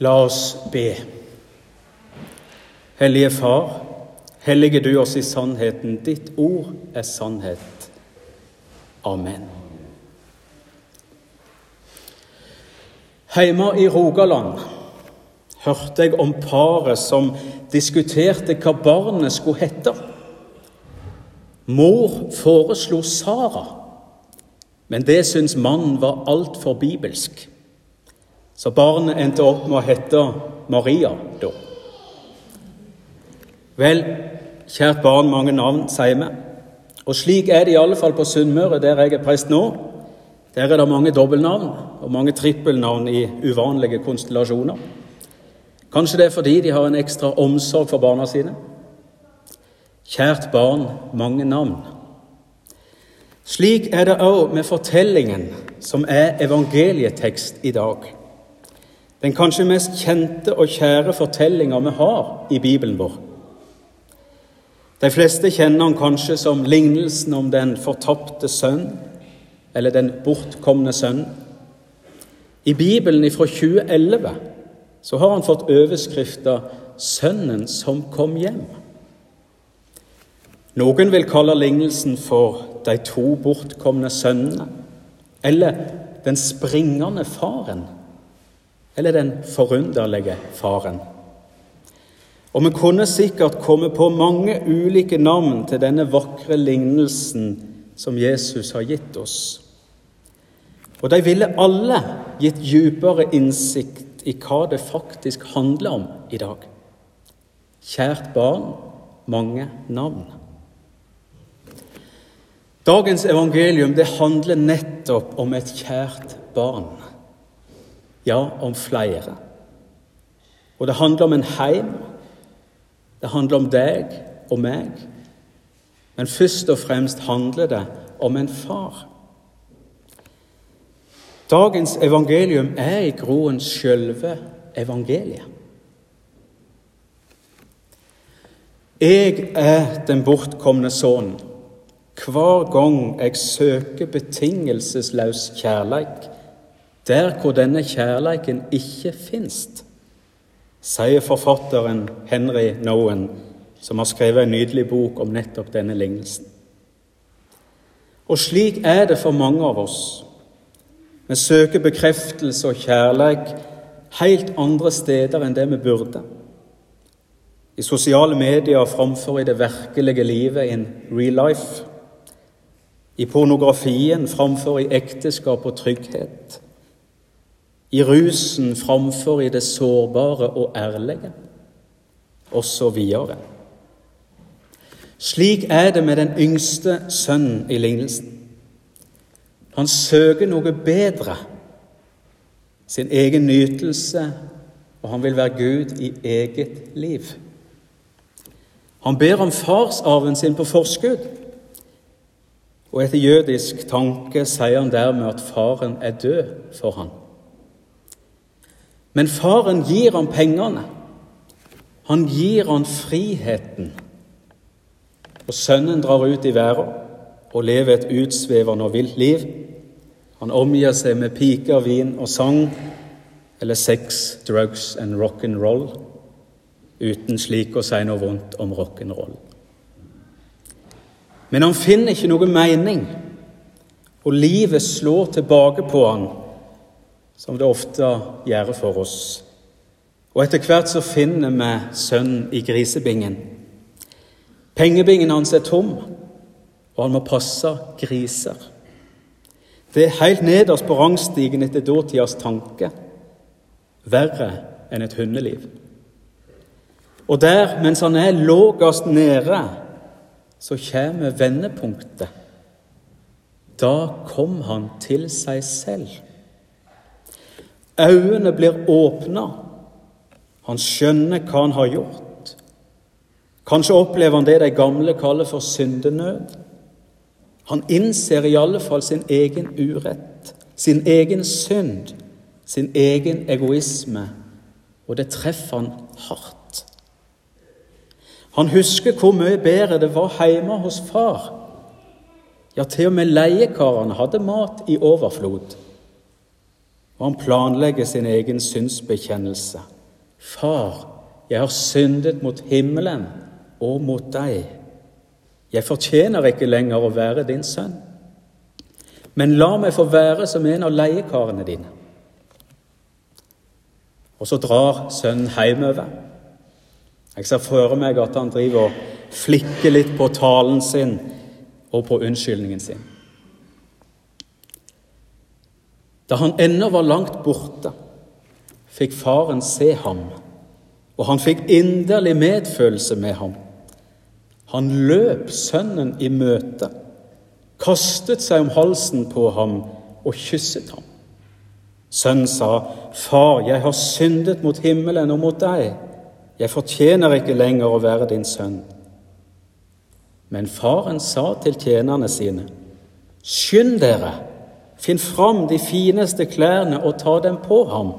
La oss be. Hellige Far, hellige du oss i sannheten. Ditt ord er sannhet. Amen. Hjemme i Rogaland hørte jeg om paret som diskuterte hva barnet skulle hete. Mor foreslo Sara, men det syntes mannen var altfor bibelsk. Så barnet endte opp med å hete Maria da. Vel, kjært barn, mange navn, sier vi. Og slik er det i alle fall på Sunnmøre, der jeg er prest nå. Der er det mange dobbeltnavn og mange trippelnavn i uvanlige konstellasjoner. Kanskje det er fordi de har en ekstra omsorg for barna sine. Kjært barn, mange navn. Slik er det òg med fortellingen som er evangelietekst i dag. Den kanskje mest kjente og kjære fortellinga vi har i Bibelen vår. De fleste kjenner han kanskje som lignelsen om den fortapte sønn, eller den bortkomne sønn. I Bibelen fra 2011 så har han fått overskrifta 'Sønnen som kom hjem'. Noen vil kalle lignelsen for 'De to bortkomne sønnene', eller 'Den springende faren' eller den forunderlige faren. Og vi kunne sikkert komme på mange ulike navn til denne vakre lignelsen som Jesus har gitt oss. Og de ville alle gitt dypere innsikt i hva det faktisk handler om i dag. Kjært barn, mange navn. Dagens evangelium det handler nettopp om et kjært barn ja, om flere. Og det handler om en heim. Det handler om deg og meg. Men først og fremst handler det om en far. Dagens evangelium er i groen sjølve evangeliet. Jeg er den bortkomne sønnen. Hver gang jeg søker betingelsesløs kjærleik, der hvor denne kjærleiken ikke finst, sier forfatteren Henry Nowen, som har skrevet en nydelig bok om nettopp denne lignelsen. Og slik er det for mange av oss. Vi søker bekreftelse og kjærleik helt andre steder enn det vi burde. I sosiale medier framfor i det virkelige livet in real life. I pornografien framfor i ekteskap og trygghet i rusen framfor i det sårbare og ærlige, osv. Slik er det med den yngste sønnen i lignelsen. Han søker noe bedre, sin egen nytelse, og han vil være Gud i eget liv. Han ber om farsarven sin på forskudd, og etter jødisk tanke sier han dermed at faren er død for ham. Men faren gir ham pengene. Han gir ham friheten. Og sønnen drar ut i verden og lever et utsvevende og vilt liv. Han omgir seg med piker, vin og sang, eller sex, drugs and rock'n'roll, uten slik å si noe vondt om rock'n'roll. Men han finner ikke noe mening, og livet slår tilbake på han som det ofte gjør for oss. Og etter hvert så finner vi sønnen i grisebingen. Pengebingen hans er tom, og han må passe griser. Det er helt nederst på rangstigen etter dåtidas tanke. Verre enn et hundeliv. Og der, mens han er lågest nede, så kommer vendepunktet. Da kom han til seg selv. Øynene blir åpna. Han skjønner hva han har gjort. Kanskje opplever han det de gamle kaller for syndenød. Han innser i alle fall sin egen urett, sin egen synd, sin egen egoisme, og det treffer han hardt. Han husker hvor mye bedre det var hjemme hos far. Ja, til og med leiekarene hadde mat i overflod. Og han planlegger sin egen synsbekjennelse. Far, jeg har syndet mot himmelen og mot deg. Jeg fortjener ikke lenger å være din sønn. Men la meg få være som en av leiekarene dine. Og så drar sønnen hjemover. Jeg ser for meg at han driver og flikker litt på talen sin og på unnskyldningen sin. Da han ennå var langt borte, fikk faren se ham, og han fikk inderlig medfølelse med ham. Han løp sønnen i møte, kastet seg om halsen på ham og kysset ham. Sønnen sa, 'Far, jeg har syndet mot himmelen og mot deg.' 'Jeg fortjener ikke lenger å være din sønn.' Men faren sa til tjenerne sine, 'Skynd dere, finn fram de fineste klærne og ta dem på ham.'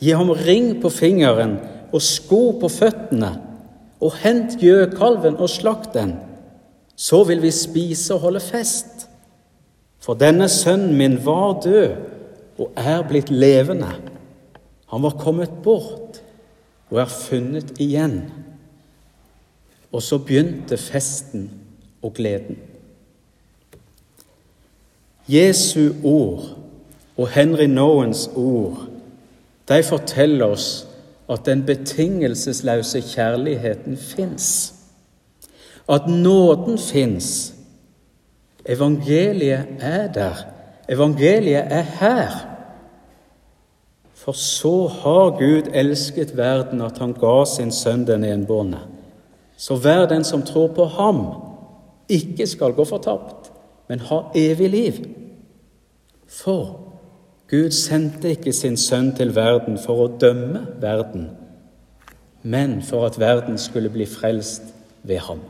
'Gi ham ring på fingeren og sko på føttene.' 'Og hent gjøkalven og slakt den.' Så vil vi spise og holde fest. For denne sønnen min var død og er blitt levende. Han var kommet bort og er funnet igjen. Og så begynte festen og gleden. Jesu ord og Henry Nowens ord de forteller oss at den betingelsesløse kjærligheten fins. At nåden fins. Evangeliet er der. Evangeliet er her. For så har Gud elsket verden at han ga sin sønn den enbårne. Så hver den som tror på ham, ikke skal gå fortapt, men ha evig liv. For Gud sendte ikke sin sønn til verden for å dømme verden, men for at verden skulle bli frelst ved ham.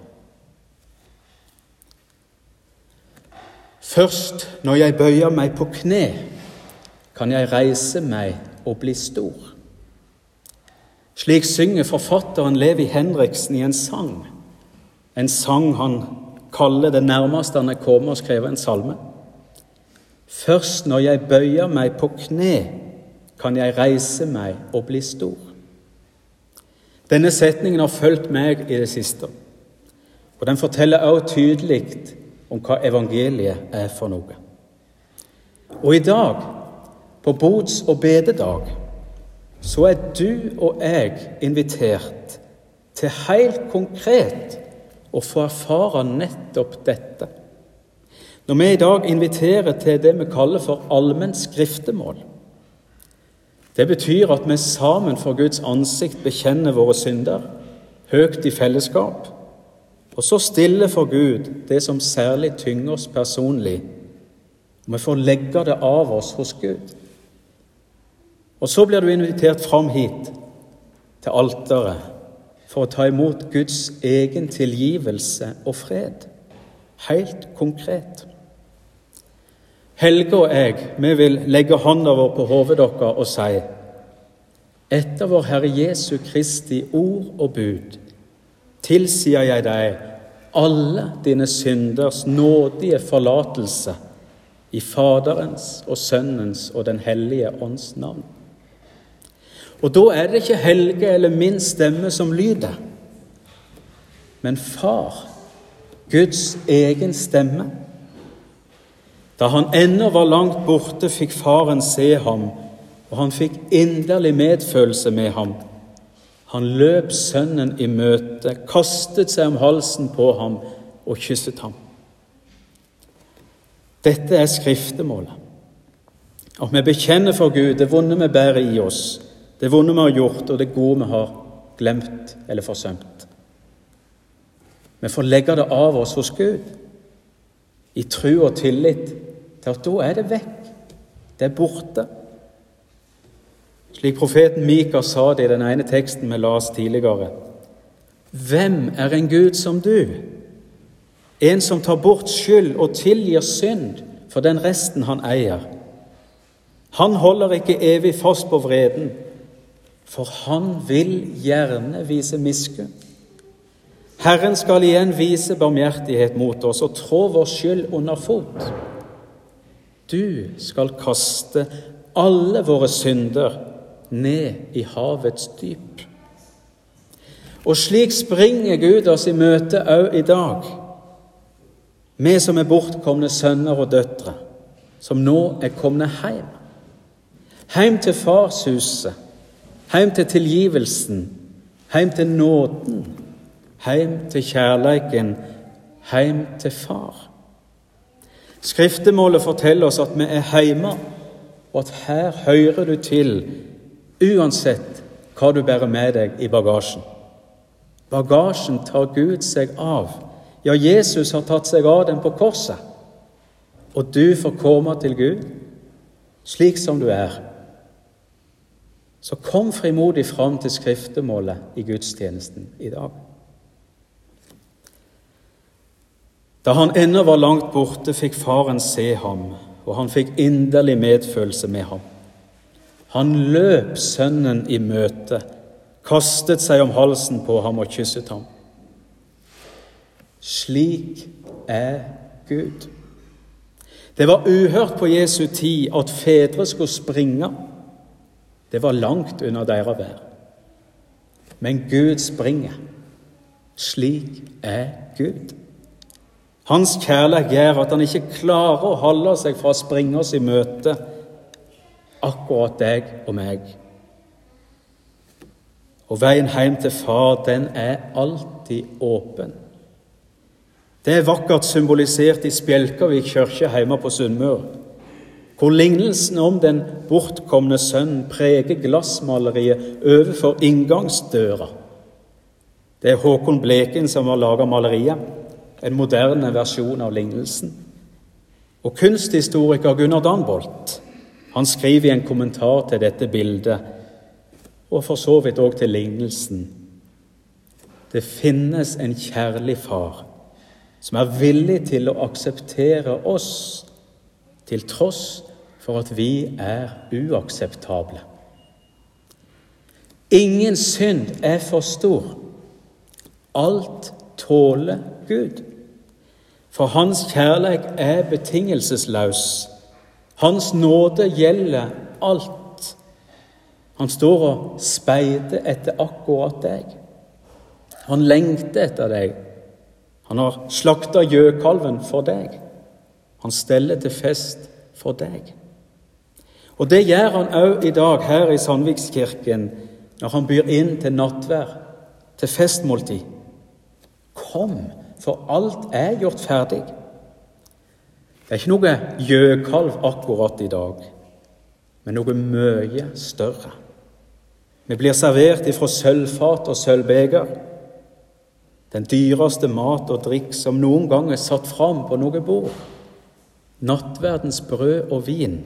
Først når jeg bøyer meg på kne, kan jeg reise meg og bli stor. Slik synger forfatteren Levi Henriksen i en sang, en sang han kaller det nærmeste han er kommet å skrive en salme. Først når jeg bøyer meg på kne, kan jeg reise meg og bli stor. Denne setningen har fulgt meg i det siste, og den forteller også tydelig om hva evangeliet er for noe. Og i dag, på bots- og bededag, så er du og jeg invitert til helt konkret å få erfare nettopp dette. Når vi i dag inviterer til det vi kaller for allmenn skriftemål Det betyr at vi sammen for Guds ansikt bekjenner våre synder, høyt i fellesskap, og så stille for Gud det som særlig tynger oss personlig. Vi får legge det av oss hos Gud. Og så blir du invitert fram hit, til alteret, for å ta imot Guds egen tilgivelse og fred. Helt konkret. Helge og jeg, vi vil legge hånda vår på hodet deres og si etter vår Herre Jesu Kristi ord og bud tilsier jeg deg alle dine synders nådige forlatelse i Faderens og Sønnens og Den hellige ånds navn. Og da er det ikke Helge eller min stemme som lyder, men Far, Guds egen stemme. Da han ennå var langt borte, fikk faren se ham, og han fikk inderlig medfølelse med ham han løp sønnen i møte, kastet seg om halsen på ham og kysset ham. Dette er skriftemålet. At vi bekjenner for Gud det vonde vi bærer i oss, det vonde vi har gjort, og det gode vi har glemt eller forsømt. Vi får legge det av oss hos Gud i tro og tillit til at da er det vekk. Det er borte. Slik profeten Mika sa det i den ene teksten vi las tidligere. Hvem er en Gud som du? En som tar bort skyld og tilgir synd for den resten han eier. Han holder ikke evig fast på vreden, for han vil gjerne vise miskunn. Herren skal igjen vise barmhjertighet mot oss og trå vår skyld under fot. Du skal kaste alle våre synder ned i havets dyp. Og slik springer Gud oss i møte òg i dag, vi som er bortkomne sønner og døtre, som nå er komne hjem. Hjem til farshuset, hjem til tilgivelsen, heim til nåden, heim til kjærleiken, heim til far. Skriftemålet forteller oss at vi er hjemme, og at her hører du til uansett hva du bærer med deg i bagasjen. Bagasjen tar Gud seg av. Ja, Jesus har tatt seg av den på korset. Og du får komme til Gud slik som du er. Så kom frimodig fram til skriftemålet i gudstjenesten i dag. Da han ennå var langt borte, fikk faren se ham, og han fikk inderlig medfølelse med ham. Han løp sønnen i møte kastet seg om halsen på ham og kysset ham. Slik er Gud. Det var uhørt på Jesu tid at fedre skulle springe. Det var langt under deres vær. Men Gud springer. Slik er Gud. Hans kjærlighet gjør at han ikke klarer å holde seg fra å springe oss i møte, akkurat deg og meg. Og veien hjem til far, den er alltid åpen. Det er vakkert symbolisert i Spjelkavik kirke hjemme på Sunnmøre, hvor lignelsen om den bortkomne sønnen preger glassmaleriet overfor inngangsdøra. Det er Håkon Bleken som har laga maleriet, en moderne versjon av lignelsen. Og kunsthistoriker Gunnar Danbolt han skriver i en kommentar til dette bildet og for så vidt òg til lignelsen. Det finnes en kjærlig far som er villig til å akseptere oss til tross for at vi er uakseptable. Ingen synd er for stor. Alt tåler Gud. For Hans kjærlighet er betingelsesløs. Hans nåde gjelder alt. Han står og speider etter akkurat deg. Han lengter etter deg. Han har slakta gjøkalven for deg. Han steller til fest for deg. Og det gjør han òg i dag her i Sandvikskirken når han byr inn til nattvær, til festmåltid. Kom, for alt er gjort ferdig. Det er ikke noe gjøkalv akkurat i dag, men noe mye større. Vi blir servert ifra sølvfat og sølvbeger. Den dyreste mat og drikk som noen gang er satt fram på noe bord. Nattverdens brød og vin.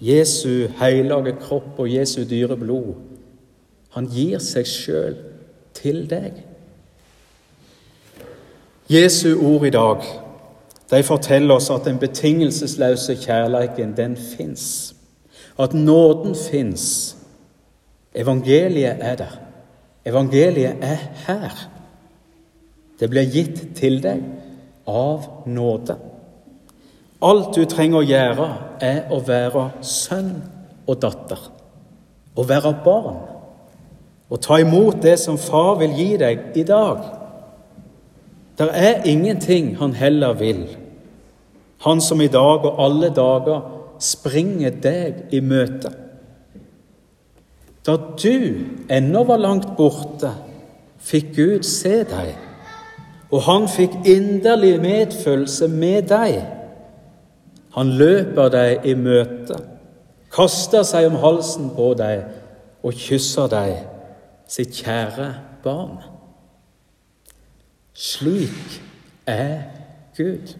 Jesu hellige kropp og Jesu dyre blod. Han gir seg sjøl til deg. Jesu ord i dag de forteller oss at den betingelsesløse kjærleiken, den fins. At nåden fins Evangeliet er der. Evangeliet er her. Det blir gitt til deg av nåde. Alt du trenger å gjøre, er å være sønn og datter. Å være barn. Å ta imot det som far vil gi deg i dag. Det er ingenting han heller vil. Han som i dag og alle dager springer deg i møte. Da du ennå var langt borte, fikk Gud se deg, og han fikk inderlig medfølelse med deg. Han løper deg i møte, kaster seg om halsen på deg og kysser deg, sitt kjære barn. Slik er Gud.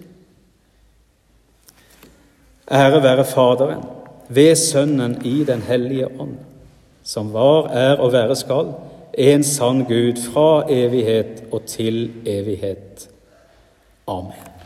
Ære være Faderen, ved Sønnen i Den hellige ånd som var, er og være skal, en sann Gud fra evighet og til evighet. Amen.